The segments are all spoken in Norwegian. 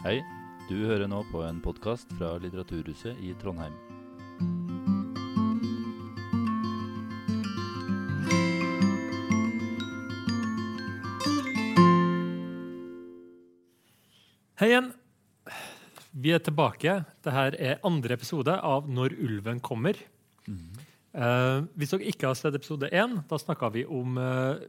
Hei, du hører nå på en podkast fra Litteraturhuset i Trondheim. Hei igjen. Vi er tilbake. Dette er andre episode av Når ulven kommer. Eh, hvis dere ikke har sett episode én, da snakka vi om eh,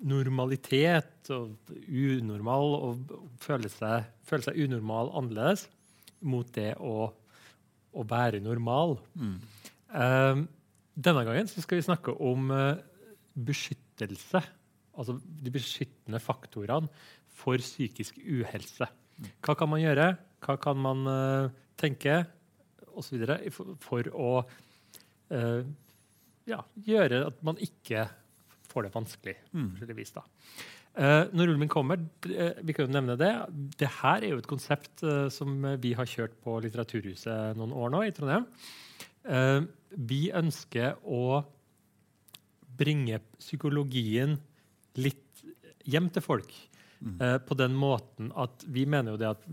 normalitet og unormal og føle seg, føle seg unormal annerledes mot det å, å være normal. Eh, denne gangen så skal vi snakke om uh, beskyttelse. Altså de beskyttende faktorene for psykisk uhelse. Hva kan man gjøre? Hva kan man uh, tenke? Videre for, for å ja, gjøre at man ikke får det vanskelig. Mm. da. Uh, når ulven kommer, eh, vi kan jo nevne det, det her er jo et konsept uh, som vi har kjørt på Litteraturhuset noen år nå i Trondheim. Uh, vi ønsker å bringe psykologien litt hjem til folk. Eh, på den måten at vi mener jo det at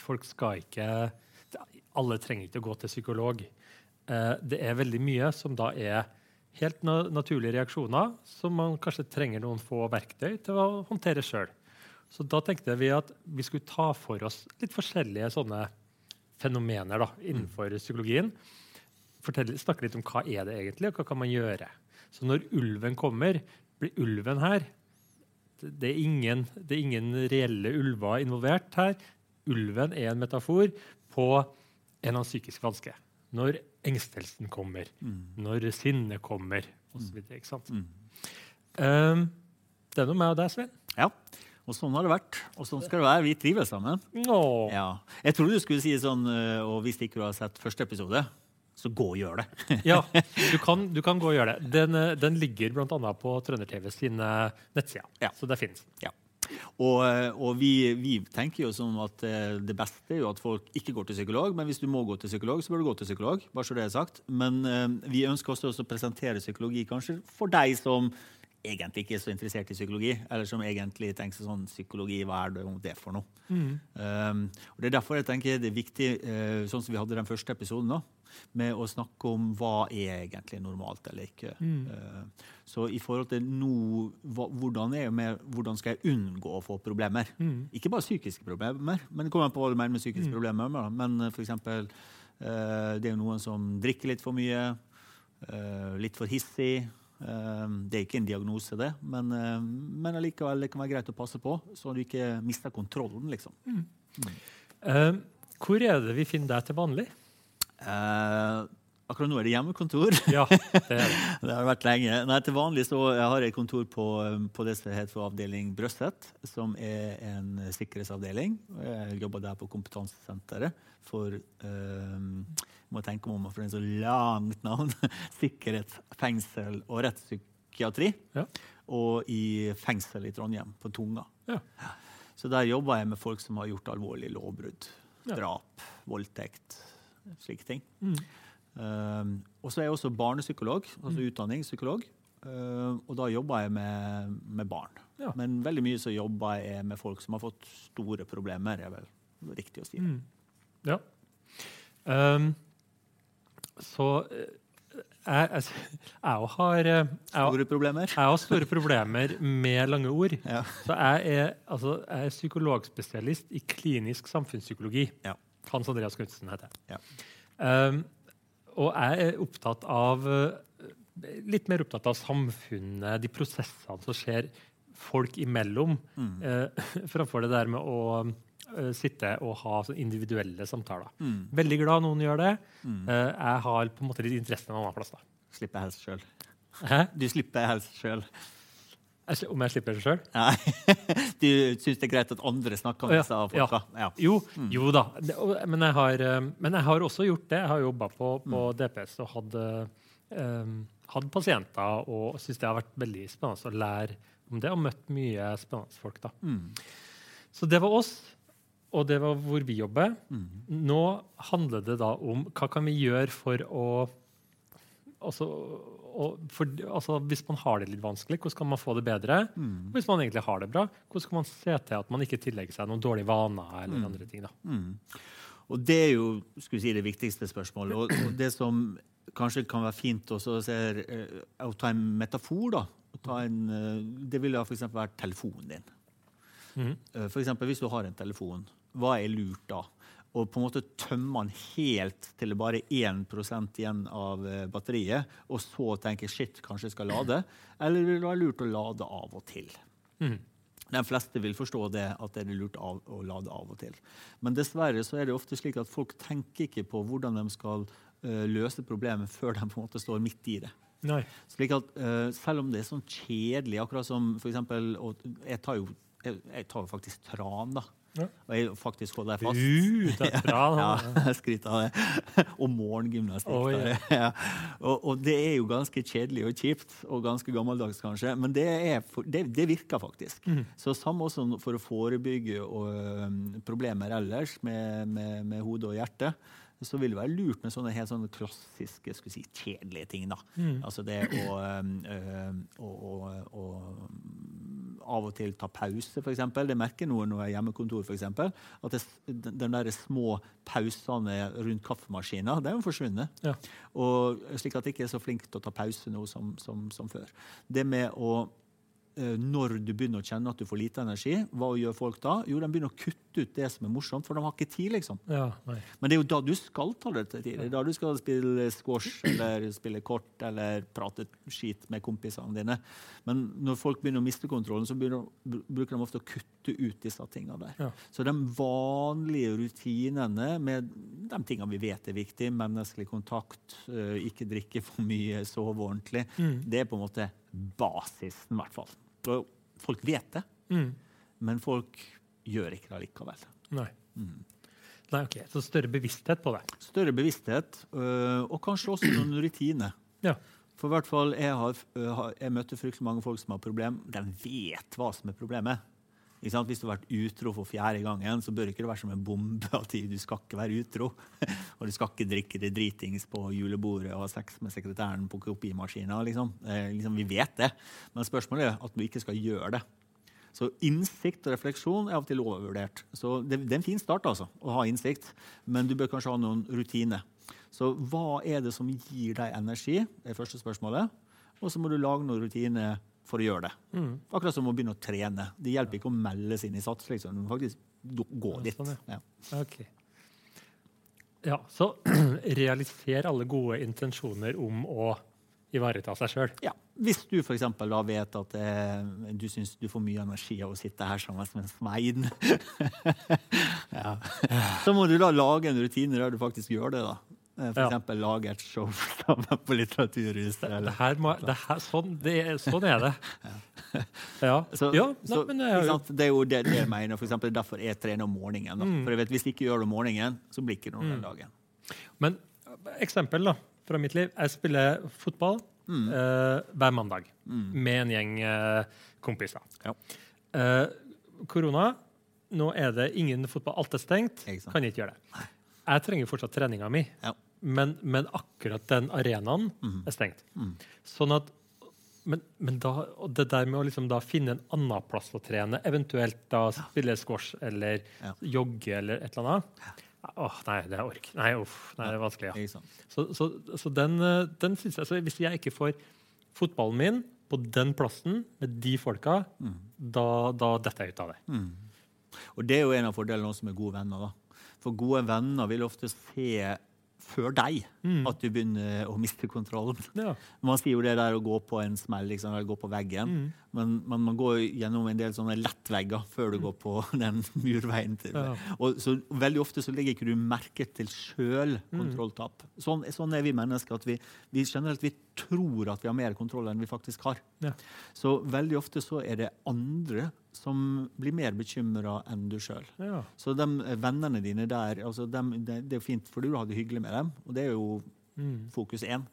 folk skal ikke Alle trenger ikke å gå til psykolog. Det er veldig mye som da er helt na naturlige reaksjoner som man kanskje trenger noen få verktøy til å håndtere sjøl. Så da tenkte vi at vi skulle ta for oss litt forskjellige sånne fenomener da, innenfor psykologien. Fortell, snakke litt om hva er det egentlig, og hva kan man gjøre. Så når ulven kommer, blir ulven her det er, ingen, det er ingen reelle ulver involvert her. Ulven er en metafor på en av psykisk vanske. Når engstelsen kommer, når sinnet kommer, osv. Um, det er noe med deg, Svein. Ja, og sånn har det vært. Og sånn skal det være. Vi trives sammen. Åh. Ja. Jeg trodde du skulle si sånn, øh, og hvis ikke du har sett første episode, så gå og gjør det. Ja, du kan, du kan gå og gjøre det. Den, eh, den ligger bl.a. på Trønder-TV sine nettsider. Ja. Så der finnes den. Ja. Og, øh, og vi, vi tenker jo som at øh, det beste er jo at folk ikke går til psykolog, men hvis du må gå til psykolog, så bør du gå til psykolog. bare så det er sagt. Men øh, vi ønsker også å presentere psykologi kanskje for deg som egentlig ikke er så interessert i psykologi, eller som egentlig tenker sånn psykologi, hva er det, det for noe? Um, og Det er derfor jeg tenker det er viktig, uh, sånn som vi hadde den første episoden, da, med å snakke om hva er egentlig normalt eller ikke. Mm. så i forhold til nå, hvordan, er jeg med, hvordan skal jeg unngå å få problemer? Ikke bare psykiske problemer, men det kommer an på hva du mener med psykiske problemer. Men eh, for eksempel, eh, det er noen som drikker litt for mye, eh, litt for hissig. Eh, Det er ikke en diagnose, det, men, eh, men allikevel det kan være greit å passe på, så du ikke mister kontrollen. liksom. Eh, hvor er det vi finner deg til vanlig? Eh, akkurat nå er det hjemmekontor. Ja, det er det. det har vært lenge. Nei, til vanlig så jeg har jeg kontor på, um, på det som heter for avdeling Brøstet, som er en sikkerhetsavdeling. Jeg jobber der på kompetansesenteret for eh, må tenke om, for er så langt navn. Sikkerhet, fengsel og rettspsykiatri. Ja. Og i fengsel i Trondheim, på Tunga. Ja. Så der jobber jeg med folk som har gjort alvorlige lovbrudd. Drap, voldtekt, slike ting. Mm. Um, og så er jeg også barnepsykolog, altså utdanningspsykolog. Uh, og da jobber jeg med, med barn. Ja. Men veldig mye så jobber jeg med folk som har fått store problemer. er vel riktig å si. Mm. Ja. Um, så eh, jeg, jeg, jeg har eh, jeg, Store problemer. jeg har store problemer med lange ord. Ja. Så jeg er, altså, jeg er psykologspesialist i klinisk samfunnspsykologi. Ja. Hans Andreas Knutsen heter jeg. Ja. Um, og jeg er opptatt av eh, litt mer opptatt av samfunnet, de prosessene som skjer folk imellom, Mm. uh, framfor det der med å uh, sitte og ha individuelle samtaler. Mm. Veldig glad noen gjør det. Mm. Uh, jeg har på en måte litt interesse en annen plass. da. Slipper helst sjøl. Du slipper helst sjøl. Om jeg slipper det sjøl? Nei. Du syns det er greit at andre snakker om Ja, disse ja. folka? Ja. Jo, jo da. Men, jeg har, eh, men jeg har også gjort det. Jeg har jobba på, på DPS og hadde, um, hadde pasienter og syns det har vært veldig spennende å lære om det, og møtt mye spennende folk. da. Mm. Så det var oss, og det var hvor vi jobber. Mm. Nå handler det da om hva kan vi gjøre for å altså, og for, altså, hvis man har det litt vanskelig, hvordan kan man få det bedre? Mm. Hvis man egentlig har det bra, hvordan kan man se til at man ikke tillegger seg noen dårlige vaner? eller Mm. andre ting da? Og det er jo skulle si, det viktigste spørsmålet. Og, og det som kanskje kan være fint også, er eh, å ta en metafor, da. En, eh, det ville f.eks. vært telefonen din. Mhm. Eh, For eksempel, hvis du har en telefon, hva er lurt da? Å på en måte tømme den helt til det bare er 1 igjen av eh, batteriet, og så tenke shit, kanskje jeg skal lade? Eller vil det være lurt å lade av og til? Mm. De fleste vil forstå det, at det er lurt av, å lade av og til. Men dessverre så er det ofte slik at folk tenker ikke på hvordan de skal uh, løse problemet før de på en måte står midt i det. Nei. Slik at uh, Selv om det er sånn kjedelig, akkurat som for eksempel, og Jeg tar jo jeg, jeg tar jo faktisk tran, da. Ja. Og jeg faktisk holder jeg fast. Uh, det er bra. Ja, jeg skryter av det. og morgengymnastikk. Oh, yeah. ja. og, og det er jo ganske kjedelig og kjipt, og ganske gammeldags kanskje, men det, for, det, det virker faktisk. Mm. Så samme også for å forebygge og, um, problemer ellers med, med, med hode og hjerte, så vil det være lurt med sånne helt sånne klassiske skulle si, kjedelige ting. da. Mm. Altså det å, øhm, å, å, å av og til ta pause, f.eks. Det merker noen når jeg er hjemmekontor. For eksempel, at det, den der små pausene rundt kaffemaskina de er jo forsvunnet. Ja. Og slik at jeg ikke er så flink til å ta pause nå som, som, som før. Det med å når du begynner å kjenne at du får lite energi, hva gjør folk da? Jo, de begynner å kutte ut det som er morsomt, for de har ikke tid, liksom. Ja. Men det er jo da du skal ta deg til tid. Det er da du skal spille squash eller spille kort eller prate skit med kompisene dine. Men når folk begynner å miste kontrollen, så begynner, bruker de ofte å kutte ut disse tingene der. Ja. Så de vanlige rutinene med de tingene vi vet er viktig, menneskelig kontakt, eh, ikke drikke for mye, sove ordentlig, Mm. det er på en måte basisen, i hvert fall. Og folk vet det, Mm. men folk gjør ikke det likevel. Nei. Mm. Nei, ok. Så større bevissthet på det. Større bevissthet, øh, og kanskje også noen rutiner. Ja. For hvert fall, jeg, har, øh, har, jeg møter fryktelig mange folk som har problem. De vet hva som er problemet. Hvis du har vært utro for fjerde gangen, så bør ikke det være som en bombe at du skal ikke være utro. og du skal ikke drikke det dritings på julebordet og ha sex med sekretæren på kopimaskina. Liksom. Eh, liksom, vi vet det. Men spørsmålet er at du ikke skal gjøre det. Så innsikt og refleksjon er av og til overvurdert. Så det, det er en fin start altså, å ha innsikt, men du bør kanskje ha noen rutiner. Så hva er det som gir deg energi? er første spørsmålet. Og så må du lage noen rutiner for å gjøre det. Mm. Akkurat som å begynne å trene. Det hjelper ikke å melde seg inn i sats. liksom. Du må faktisk gå dit. sånn, Ja. Ok. Ja, så realiser alle gode intensjoner om å ivareta seg sjøl. Ja. Hvis du for da vet at eh, du syns du får mye energi av å sitte her sammen med en Svein, ja. så må du da lage en rutine der du faktisk gjør det. da. Eh, For Ja. eksempel lage et show på Litteraturhuset. Det, eller- her må, det her, sånn, det, sånn er det. Ja. Så, ja nei, så, men det er jo det er jo det, det jeg mener. For eksempel, derfor jeg trener om morgenen. Mm. For jeg vet, Hvis jeg ikke gjør det om morgenen, så blir det ikke noe den Mm. dagen. Men eh, eksempel da, fra mitt liv. Jeg spiller fotball eh, hver mandag Mm. med en gjeng eh, kompiser. Ja. Eh, korona, nå er det ingen fotball. Alt er stengt. Kan jeg Kan ikke gjøre det. Jeg trenger fortsatt treninga mi, Ja. Men, men akkurat den arenaen mm. er stengt. Mm. Sånn at men, men da, det der med å liksom da finne en annen plass å trene, eventuelt da spille squash eller Ja. jogge eller et eller annet Åh, nei, det er ork. Nei, uff, nei, det er vanskelig. ja. Så, så, så den, eh, den synes jeg, så Hvis jeg ikke får fotballen min på den plassen med de folka, Mm. da, da detter jeg ut av det. Mm. Og det er jo en av fordelene også med gode venner. da. For gode venner vil ofte se før deg Mm. at du begynner å miste kontrollen. Ja. Man sier jo det der å gå på en smell, liksom, eller gå på veggen. Mm. Men, men man går gjennom en del sånne lettvegger før du går på den murveien. til. Ja. Og så Veldig ofte så legger ikke du merke til sjøl kontrolltap. Sånn, sånn er vi mennesker. at vi, vi generelt vi tror at vi har mer kontroll enn vi faktisk har. Ja. Så veldig ofte så er det andre som blir mer bekymra enn du sjøl. Ja. Så de eh, vennene dine der altså de, det, det er jo fint, for du har det hyggelig med dem, og det er jo Mm. fokus én.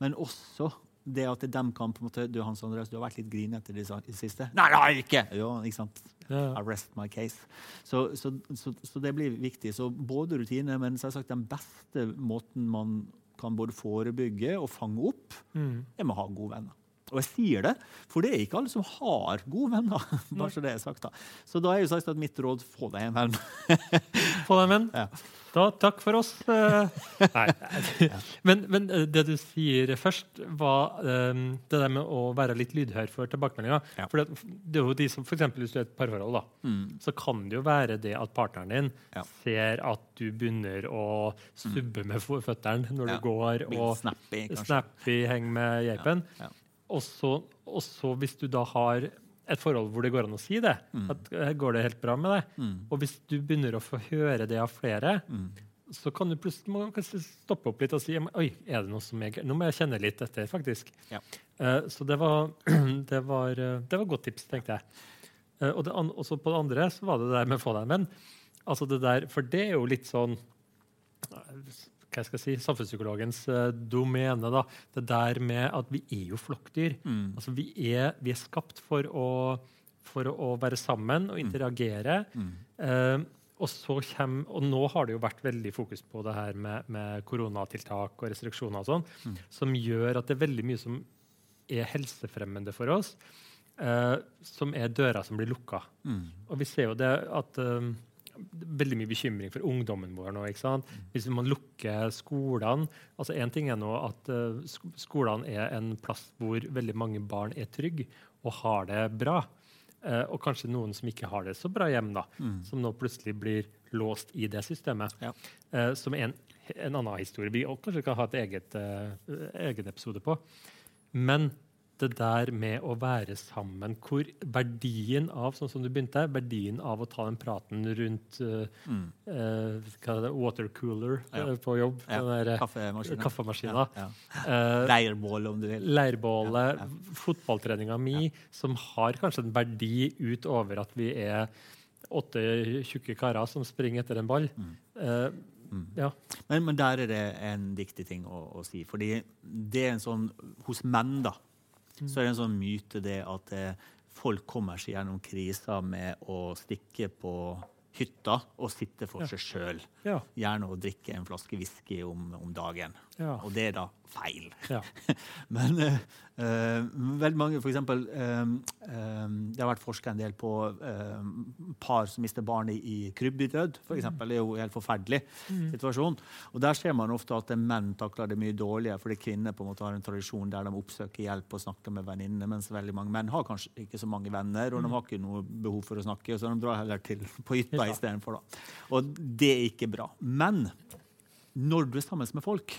Men også det at de kan på en måte Du Hans Andreas, du har vært litt grinete i det siste. Nei, det har jeg ikke! Jo, ikke sant? I rest my case. Så, så, så, så det blir viktig. Så både rutiner, men selvsagt den beste måten man kan både forebygge og fange opp, Mm. er med å ha gode venner. Og jeg sier det, for det er ikke alle som har gode venner. bare så det er sagt da. Så da er jo sagt at mitt råd få deg en venn. Få deg en venn. Ja. Da, takk for oss. Eh, Nei. Men, men eh, det du sier først, var eh, det der med å være litt lydhør for tilbakemeldinger. Ja. For det, det er jo de som, for eksempel Hvis du er et parforhold, da, Mm. så kan det jo være det at partneren din Ja. ser at du begynner å subbe med føttene når Ja. du går, og snappy, snappy, henger med geipen. Ja. Og så hvis du da har et forhold hvor det går an å si det, at går det helt bra med deg, Mm. og hvis du begynner å få høre det av flere, Mm. så kan du plutselig stoppe opp litt og si Oi, er det noe som jeg. Nå må jeg kjenne litt etter, faktisk. Ja. Uh, så det var, det var, eh, det var godt tips, tenkte jeg. Uh, og det, også på det andre så var det det der med å få deg en venn. Altså det der, for det er jo litt sånn eh, hva jeg skal si, samfunnspsykologens eh, domene. da, Det der med at vi er jo flokkdyr. Mm. Altså vi er, vi er skapt for å, for å være sammen og interagere. Mm. Eh, og, så kjem, og nå har det jo vært veldig fokus på det her med, med koronatiltak og restriksjoner, og sånn, Mm. som gjør at det er veldig mye som er helsefremmende for oss, eh, som er dører som blir lukka. Mm. Og vi ser jo det at eh, veldig mye bekymring for ungdommen vår nå. ikke sant? Hvis man lukker skolene altså Én ting er nå at eh, skolene er en plass hvor veldig mange barn er trygge og har det bra. Eh, og kanskje noen som ikke har det så bra hjem, da, Mm. som nå plutselig blir låst i det systemet. Ja. Eh, som er en, en annen historie vi kanskje kan ha et eget, egen episode på. Men det der med å være sammen, hvor verdien av sånn som du begynte, verdien av å ta den praten rundt uh, Mm. eh, er det, watercooler Ja. uh, på jobb, Ja, der, Kaffemaskina. Kaffemaskina, Ja, eh, om du vil. leirbålet, fotballtreninga mi, som har kanskje en verdi utover at vi er åtte tjukke karer som springer etter en ball. Eh, Mm. ja. Men, men der er det en viktig ting å, å si. Fordi det er en sånn Hos menn, da, så er det en sånn myte det at eh, folk kommer seg gjennom krisa med å stikke på hytta og sitte for Ja. seg sjøl. Ja. Gjerne å drikke en flaske whisky om, om dagen. Ja. Og det er da feil. ja. Men uh, eh, veldig mange, for eksempel um, eh, Det har vært forska en del på um, par som mister barn i, krybbedød. For eksempel. Det er jo en helt forferdelig situasjon. Og Der ser man ofte at menn takler det mye dårligere, fordi kvinner på en måte har en tradisjon der de oppsøker hjelp og snakker med venninnene, mens veldig mange menn har kanskje ikke så mange venner, og de har ikke noe behov for å snakke, så de drar heller til på hytta. Istedenfor. Og det er ikke bra. Men når du er sammen med folk,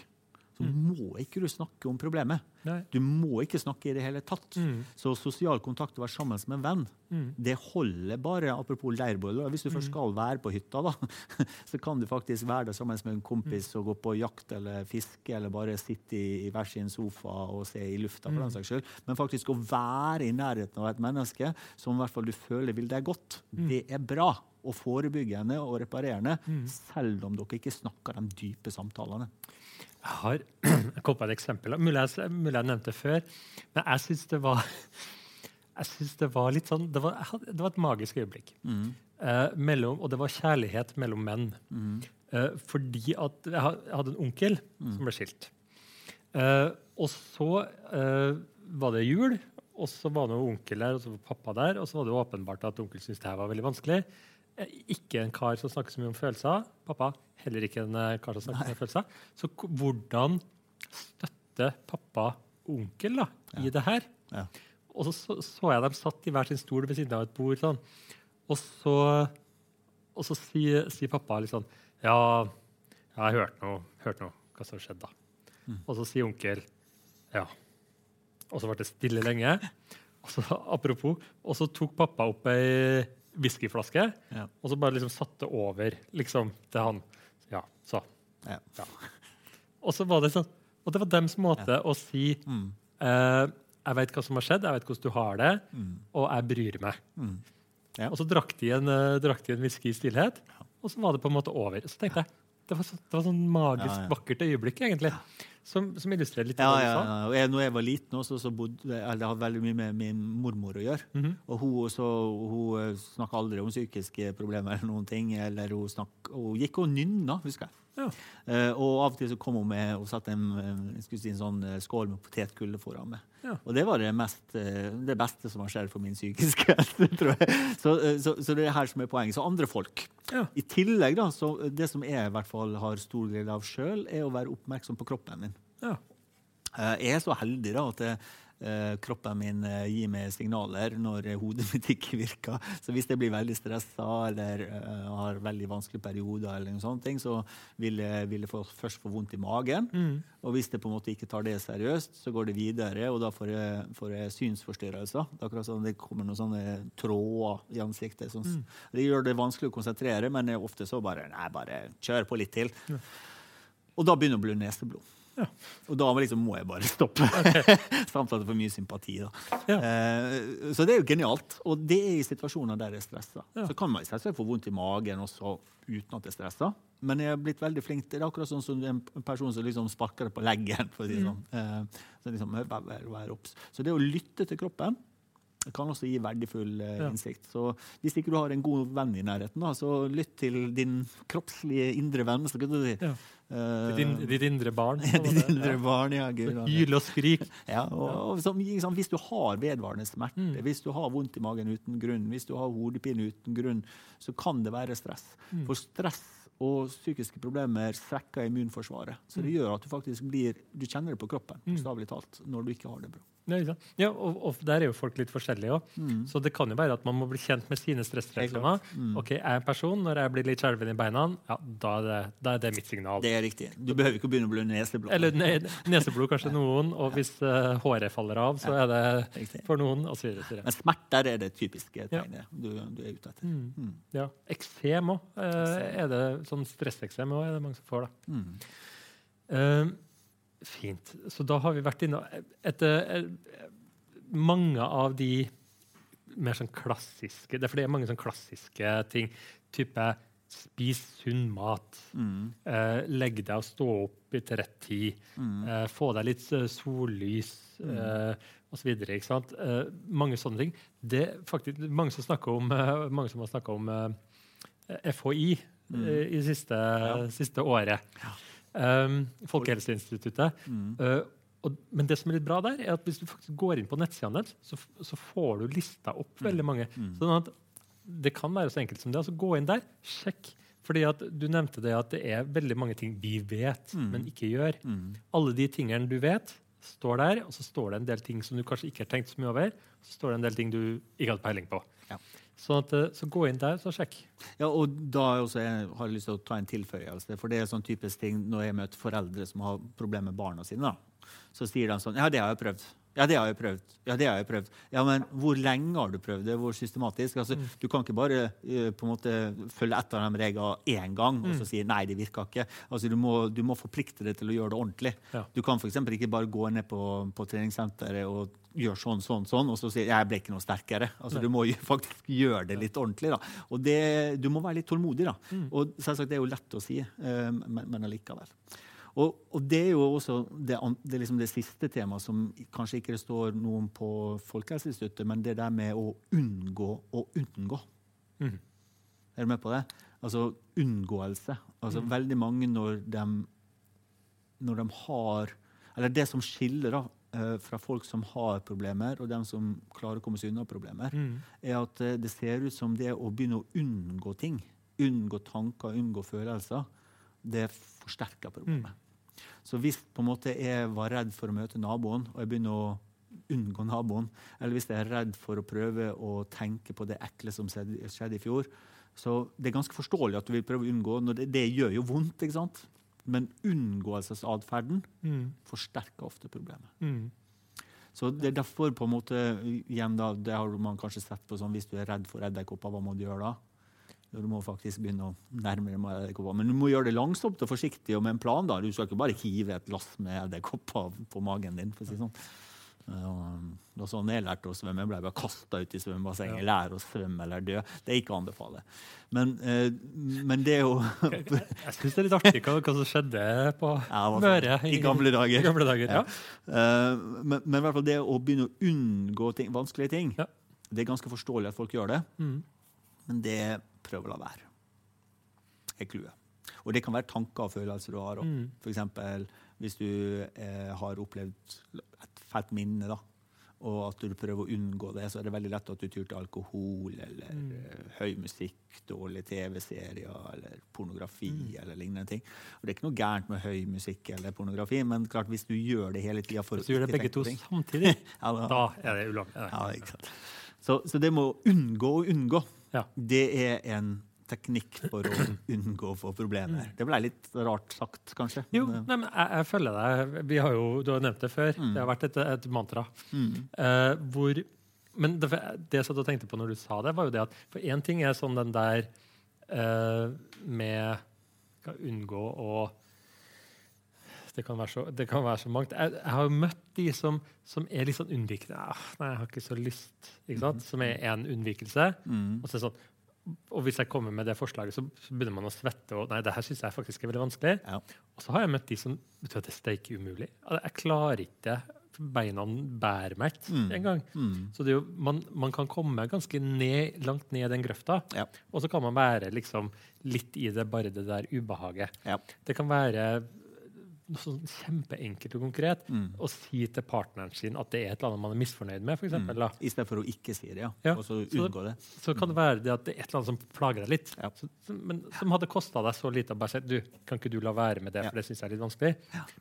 så må ikke du snakke om problemet. Nei. Du må ikke snakke i det hele tatt. Mm. Så sosial kontakt og være sammen med en venn, Mm. det holder bare. Apropos leirbål. Hvis du først skal være på hytta, da, så kan du faktisk være der sammen med en kompis og gå på jakt eller fiske, eller bare sitte i, hver sin sofa og se i lufta, for den saks skyld. Men faktisk å være i nærheten av et menneske som i hvert fall du føler vil deg godt, det er bra. Og forebyggende og reparerende, selv om dere ikke snakker de dype samtalene. Jeg har jeg kom på et eksempel. Mulig jeg, mulig jeg nevnte det før. Men jeg syns det var jeg synes det var litt sånn Det var, det var et magisk øyeblikk. Eh, mellom, og det var kjærlighet mellom menn. Eh, fordi at jeg hadde en onkel som ble skilt. Eh, og så eh, var det jul, og så var det onkel der, og så var pappa der. Og så var det åpenbart at onkel syntes det her var veldig vanskelig. Ikke en kar som snakker så mye om følelser. Pappa heller ikke en eh, kar som snakker mye om følelser. Så hvordan støtte pappa og onkel da, i det her? Ja. Og så, så jeg dem satt i hver sin stol ved siden av et bord. sånn. Og så, og så sier, sier pappa litt sånn Ja, jeg har hørt noe, hørt noe hva som skjedde, da. Og så sier onkel ja. Og så ble det stille lenge. Og så, apropos, og så tok pappa opp ei whiskyflaske Ja. og så bare liksom satte over liksom, til han. Ja, så. Ja. Og så var det sånn, og det var dems måte å si Mm. eh, Jeg vet hva som har skjedd, jeg vet hvordan du har det, Mm. og jeg bryr meg. Mm. Ja. Og så drakk de en, uh, drakk de en whisky i stillhet, og så var det på en måte over. Så tenkte jeg, Det var, så, det var sånn magisk, Ja, vakkert øyeblikk, egentlig, som, som illustrerer litt Ja, det ja, sa. ja. Og jeg, når jeg var liten, også, så bodde, eller det hadde veldig mye med min mormor å gjøre. Mhm. Og hun, også, hun snakka aldri om psykiske problemer eller noen ting. Eller hun, snakket, hun gikk og nynna, husker jeg. Ja. Eh, og av og til så kom hun med og satte en, si en sånn eh, skål med potetgull foran meg. Ja. Og det var det, mest, eh, det beste som har skjedd for min psykiske helse, tror jeg. Så, så, så det er her som er poenget. Så andre folk. Ja. I tillegg, da, så det som jeg i hvert fall har stor glede av sjøl, er å være oppmerksom på kroppen min. Ja. Jeg er så heldig da at eh, kroppen min eh, gir meg signaler når eh, hodet mitt ikke virker. Så hvis jeg blir veldig stressa eller eh, har veldig vanskelige perioder, eller noen sånne ting, så vil jeg, vil jeg få, først få vondt i magen. Mm. Og hvis jeg på en måte ikke tar det seriøst, så går det videre, og da får jeg, får jeg synsforstyrrelser. Det akkurat sånn, det kommer noen sånne tråder i ansiktet. Sånn. Mm. Det gjør det vanskelig å konsentrere, men ofte så bare Nei, bare kjør på litt til. Og da begynner det å bli neseblod. Ja. Og da liksom må jeg bare stoppe. at jeg får mye sympati. Da. Ja. Eh, så det er jo genialt. Og det er i situasjoner der jeg er stressa. Ja. Så kan man selvsagt få vondt i magen også uten at jeg er stressa. Men jeg har blitt veldig flink det. er akkurat sånn som en person som liksom sparker det på leggen. For å si det sånn. Eh, så liksom, vær, vær, vær. Så det å lytte til kroppen kan også gi verdifull eh, Ja. innsikt. Så hvis ikke du har en god venn i nærheten, da, så lytt til din kroppslige indre venn. Så kan du si. Ja. Uh, Ditt, in, ditt indre barn. ditt indre barn, ja. Gud. Hyl og skrik. Ja, og, og som, ikke hvis du har vedvarende smerte, Mm. hvis du har vondt i magen uten grunn, hvis du har hodepine uten grunn, så kan det være stress. Mm. For stress og psykiske problemer svekker immunforsvaret. Så Mm. det gjør at du faktisk blir Du kjenner det på kroppen, bokstavelig talt, når du ikke har det bra. Ja, ja og, og der er jo folk litt forskjellige òg. Mm. Så det kan jo være at man må bli kjent med sine stressreaksjoner. Mm. Ok, Jeg er en person, når jeg blir litt skjelven i beina, ja, da er det, da er det mitt signal. Det er riktig. Du behøver ikke å begynne å bli neseblod. Eller ne neseblod kanskje noen, og hvis uh, håret faller av, så er det Riktig. for noen, og så videre. Men smerter er det typiske tegnet du, du er ute etter. Mm. Mm. Ja. Eksem òg. er det sånn stresseksem òg? Er det mange som får, da? Mm. Fint. Så da har vi vært inne etter eh, mange av de mer sånn klassiske Det er det er mange sånn klassiske ting. Type spis sunn mat. Mm. Eh, legg deg og stå opp i til rett tid. Mm. Eh, få deg litt eh, og eh, osv. Ikke sant? Eh, mange sånne ting. Det er faktisk mange som om, eh, mange som har snakka om FHI Mm. i i siste, siste året. Um, Folkehelseinstituttet. Mm. Eh, og, men det som er litt bra der, er at hvis du faktisk går inn på nettsidene deres, så, så får du lista opp veldig mange. Mm. Sånn at det kan være så enkelt som det. altså Gå inn der, sjekk. Fordi at Du nevnte det at det er veldig mange ting vi vet, Mm. men ikke gjør. Mm. Alle de tingene du vet, står der, og så står det en del ting som du kanskje ikke har tenkt så mye over. Så står det en del ting du ikke hadde peiling på. Ja. Sånn at, eh, så gå inn der, så sjekk. Ja, og da også jeg har jeg lyst til å ta en tilføyelse. For det er sånn typisk ting når jeg møter foreldre som har problemer med barna sine. Da. Så sier de sånn Ja, det har jeg prøvd. Ja, det har jeg prøvd. Ja, det har jeg prøvd. Ja, men hvor lenge har du prøvd det? Hvor systematisk? Altså, Du kan ikke bare uh, på en måte følge etter de reglene én gang og så si nei, det virka ikke. Altså, du, må, du må forplikte deg til å gjøre det ordentlig. Ja. Du kan f.eks. ikke bare gå ned på, på treningssenteret og gjøre sånn, sånn, sånn, og så sier jeg ble ikke noe sterkere. Altså, Nei. du må jo faktisk gjøre det litt ordentlig. da. Og det, du må være litt tålmodig. da. Og selvsagt, det er jo lett å si, eh, men, men allikevel. Og, og det er jo også det, det, liksom det siste temaet som kanskje ikke det står noen på Folkehelseinstituttet, men det der med å unngå å unngå. Mm. Er du med på det? Altså unngåelse. Altså Veldig mange når de, når de har Eller det som skiller da, fra folk som har problemer, og dem som klarer å komme seg unna problemer, Mm. er at eh, det ser ut som det å begynne å unngå ting, unngå tanker, unngå følelser, det forsterker problemet. Så hvis på en måte jeg var redd for å møte naboen, og jeg begynner å unngå naboen, eller hvis jeg er redd for å prøve å tenke på det ekle som skjedde i fjor, så det er ganske forståelig at du vil prøve å unngå. Når det, det gjør jo vondt, ikke sant? Men unngåelsesatferden Mm. forsterker ofte problemet. Mm. Så det er derfor på en måte, igjen da, det har man kanskje sett på sånn, Hvis du er redd for edderkopper, hva må du gjøre da? Du må faktisk begynne å nærme deg edderkopper. Men du må gjøre det langsomt og forsiktig og med en plan. da. Du skal ikke bare hive et lass med edderkopper på magen din. for å si sånn. Ja, Det var sånn jeg lærte å svømme. Jeg ble bare kasta ut i svømmebassenget. Lær å svømme eller dø. Det er ikke å anbefale. Men, eh, men det er jo Jeg syns det er litt artig hva, hva som skjedde på Ja, Møre I gamle dager. I gamle dager ja. Eh, men, men i hvert fall det å begynne å unngå ting, vanskelige ting, Ja. det er ganske forståelig at folk gjør det. Mm. Men det prøv å la være. er clouet. Og det kan være tanker og følelser du har. Mm. F.eks. hvis du eh, har opplevd et fælt minne, da, og at du prøver å unngå det, så er det veldig lett at du tyr til alkohol eller Mm. eh, høy musikk, dårlige TV-serier eller pornografi Mm. eller lignende ting. Og det er ikke noe gærent med høy musikk eller pornografi, men klart hvis du gjør det hele tida Hvis du gjør det begge to ting- samtidig, ja, da, da er det ulovlig. ja. Så, så det med å unngå å unngå, Ja. det er en teknikk for å unngå å få problemer. Det ble litt rart sagt, kanskje. Jo, men, nei, men jeg, jeg følger deg. Vi har jo, du har nevnt det før. Det har vært et, et mantra. mm, Uh, hvor, men det, det jeg satt og tenkte på når du sa det, var jo det at For én ting er sånn den der uh, med Skal unngå å det kan, så, det kan være så mangt. Jeg, jeg har møtt de som, som er litt sånn unnvikende. Ah, nei, jeg har ikke så lyst. Ikke sant? Som er en unnvikelse. mm, Og, så er det sånn, og hvis jeg kommer med det forslaget, så, begynner man å svette. Og nei, det her synes jeg faktisk er veldig vanskelig. ja. Og så har jeg møtt de som vet du, at det er steike umulig. Jeg klarer ikke Beina bærer meg ikke Mm. engang. Mm, Så det jo, man, man kan komme ganske ned, langt ned i den grøfta. Ja. Og så kan man være liksom litt i det, bare det der ubehaget. ja. Det kan være noe sånn kjempeenkelt og konkret Mm. å si til partneren sin at det er et eller annet man er misfornøyd med. For eksempel, stedet for å ikke si det, ja. Ja, Og så så- unngå det. Så kan det være det at det er et eller annet som plager deg litt. Ja. Så, men som hadde kosta deg så lite å bare si du, kan ikke du la være med det, for det syns jeg er litt vanskelig.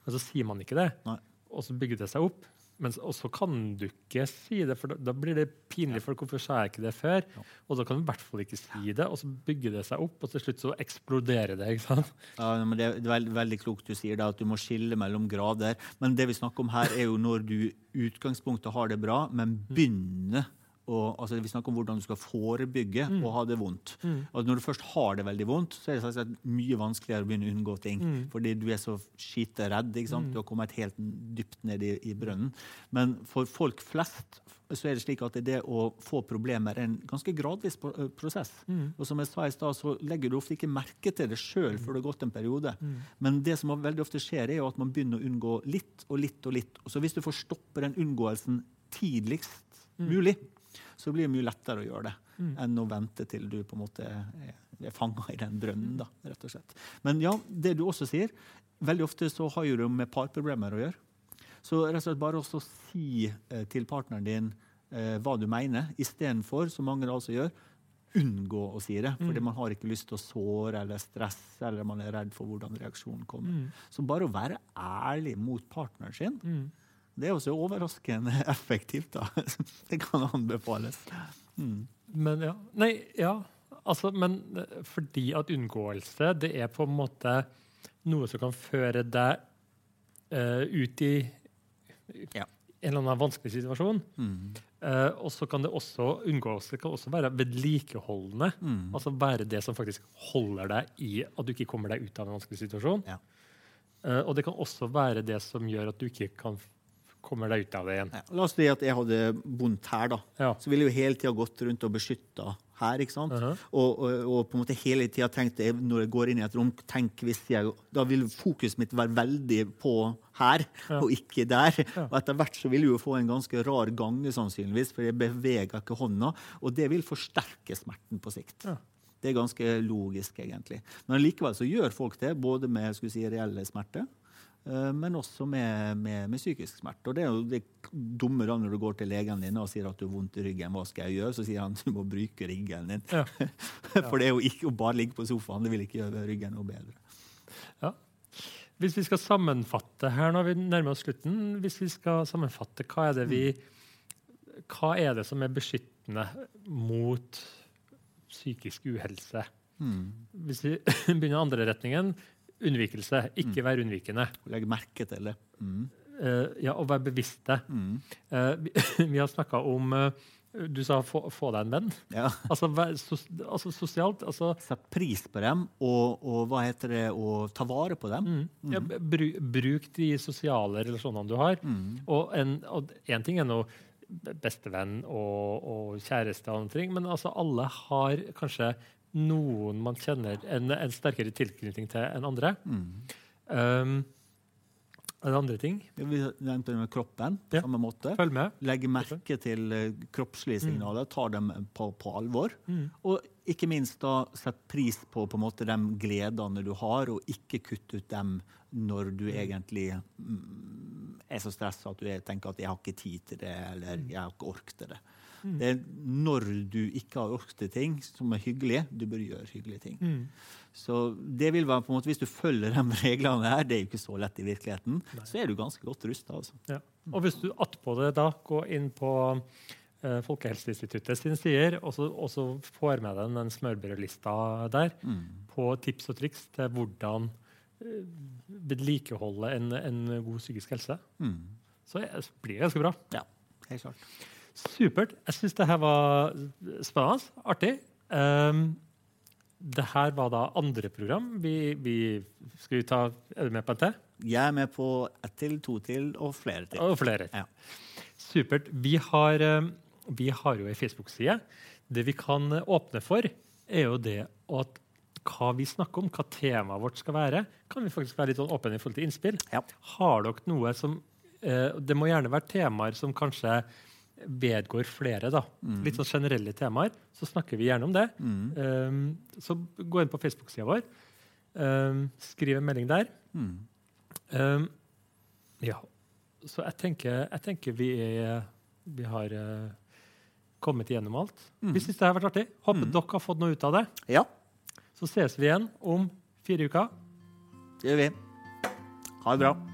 Men så sier man ikke det, Nei. og så bygger det seg opp. Men også og så kan du ikke si det, for da, da blir det pinlig. for Hvorfor sa jeg ikke det før? Og da kan du i hvert fall ikke si det, og så bygger det seg opp, og til slutt så eksploderer det. ikke sant? Ja, men det er veldig, veldig klokt du sier det, at du må skille mellom grader. Men det vi snakker om her, er jo når du i utgangspunktet har det bra, men begynner å altså Vi snakker om hvordan du skal forebygge å ha det vondt. Og når du først har det veldig vondt, så er det sagt, mye vanskeligere å begynne å unngå ting. Fordi du er så skite redd. sant? Du har kommet helt dypt ned i, i brønnen. Men for folk flest så er det slik at det å få problemer er en ganske gradvis eh, prosess. Og som jeg sa i stad, så legger du ofte ikke merke til det sjøl før det har gått en periode. Men det som veldig ofte skjer, er jo at man begynner å unngå litt og litt og litt. Så hvis du får stoppe den unngåelsen tidligst mulig, så blir det mye lettere å gjøre det enn å vente til du på en måte er, er fanga i den brønnen. da, rett og slett. Men ja, det du også sier, veldig ofte så har jo det med parproblemer å gjøre. Så rett og slett bare også si eh, til partneren din eh, hva du mener, istedenfor, som mange altså gjør, unngå å si det. Fordi man har ikke lyst til å såre eller stresse, eller man er redd for hvordan reaksjonen kommer. Så bare å være ærlig mot partneren sin, det er også overraskende effektivt. da. Det kan anbefales. Mm. Men ja. Nei, ja. Altså, men fordi at unngåelse, det er på en måte noe som kan føre deg uh, ut i Ja. en eller annen vanskelig situasjon. Mm. Uh, og så kan det også unngåelse kan også være vedlikeholdende. Mm. Altså være det som faktisk holder deg i at du ikke kommer deg ut av en vanskelig situasjon. Ja. Uh, og det kan også være det som gjør at du ikke kan kommer deg ut av det igjen. Ja. La oss si at jeg hadde vondt her, da. Ja. Så ville jeg jo hele tida gått rundt og beskytta her. ikke sant? Mhm. og, og, og på en måte hele tida tenkt jeg, når jeg går inn i et rom, tenk hvis jeg, da vil fokuset mitt være veldig på her, Ja. og ikke der. Ja. Og etter hvert så vil jeg jo få en ganske rar gange, sannsynligvis, for jeg beveger ikke hånda. Og det vil forsterke smerten på sikt. Ja. Det er ganske logisk, egentlig. Men likevel så gjør folk det, både med si, reelle smerter, men også med, med, med psykisk smerte. Og det er jo det dumme da når du går til legen din og sier at du har vondt i ryggen. Hva skal jeg gjøre? Så sier han du må bruke ryggen din. Ja. For det er jo ikke å bare ligge på sofaen. Det vil ikke gjøre ryggen noe bedre. Ja. Hvis vi skal sammenfatte her når vi nærmer oss slutten, hvis vi skal sammenfatte, hva er det, vi, hva er det som er beskyttende mot psykisk uhelse? Mm. Hvis vi begynner andre retningen, unnvikelse. Ikke være unnvikende. Legg merke til det. Mm. Uh, ja, og være bevisste. Mm. Uh, vi, vi har snakka om uh, Du sa få, få deg en venn. Ja. Altså, vær sos, altså sosialt altså, Sett pris på dem, og, og hva heter det, å ta vare på dem. mm, ja, bru, Bruk de sosiale relasjonene du har. Mm. Og en, ting er nå bestevenn og, og kjæreste, og andre ting, men altså alle har kanskje noen man kjenner en, en sterkere tilknytning til enn andre. Mm. Um, en andre ting? Vi nevnte det med kroppen på Ja. samme måte. Følg med. Legge merke til eh, kroppslige signaler, ta dem på, på alvor. Mm. Og ikke minst da sett pris på, på måte, de gledene du har, og ikke kutte ut dem når du egentlig mm, er så stressa at du er, tenker at 'jeg har ikke tid til det', eller 'jeg har ikke ork til det'. Mm. Det er når du ikke har ork ting som er hyggelige, du bør gjøre hyggelige ting. Mm. Så det vil være på en måte, Hvis du følger de reglene her, det er jo ikke så lett i virkeligheten, så er du ganske godt rusta. Altså. Ja. Og hvis du attpå det da går inn på eh, Folkehelseinstituttet sine sider, og så, og så får med deg den smørbrødlista der Mm. på tips og triks til hvordan eh, vedlikeholde en, en god psykisk helse, Mm. så blir det ganske bra. Ja, helt klart. Supert. Jeg syns det her var spennende. Artig. Um, det her var da andre program. Vi, vi, skal vi ta Er du med på en til? Jeg er med på ett til, to til og flere til. Og flere. Ja. Supert. Vi har, um, vi har jo ei Facebook-side. Det vi kan åpne for, er jo det at hva vi snakker om, hva temaet vårt skal være, kan vi faktisk være litt sånn åpne i forhold til innspill. Ja. Har dere noe som eh, Det må gjerne være temaer som kanskje vedgår flere. da. Litt sånn generelle temaer. Så snakker vi gjerne om det. Mm. Um, så gå inn på Facebook-sida vår. Um, skriv en melding der. Mm. Um, ja. Så jeg tenker, jeg tenker vi, er, vi har uh, kommet igjennom alt. Vi syns det har vært artig. Håper dere har fått noe ut av det. Ja, Så ses vi igjen om fire uker. det gjør vi. Ha det bra.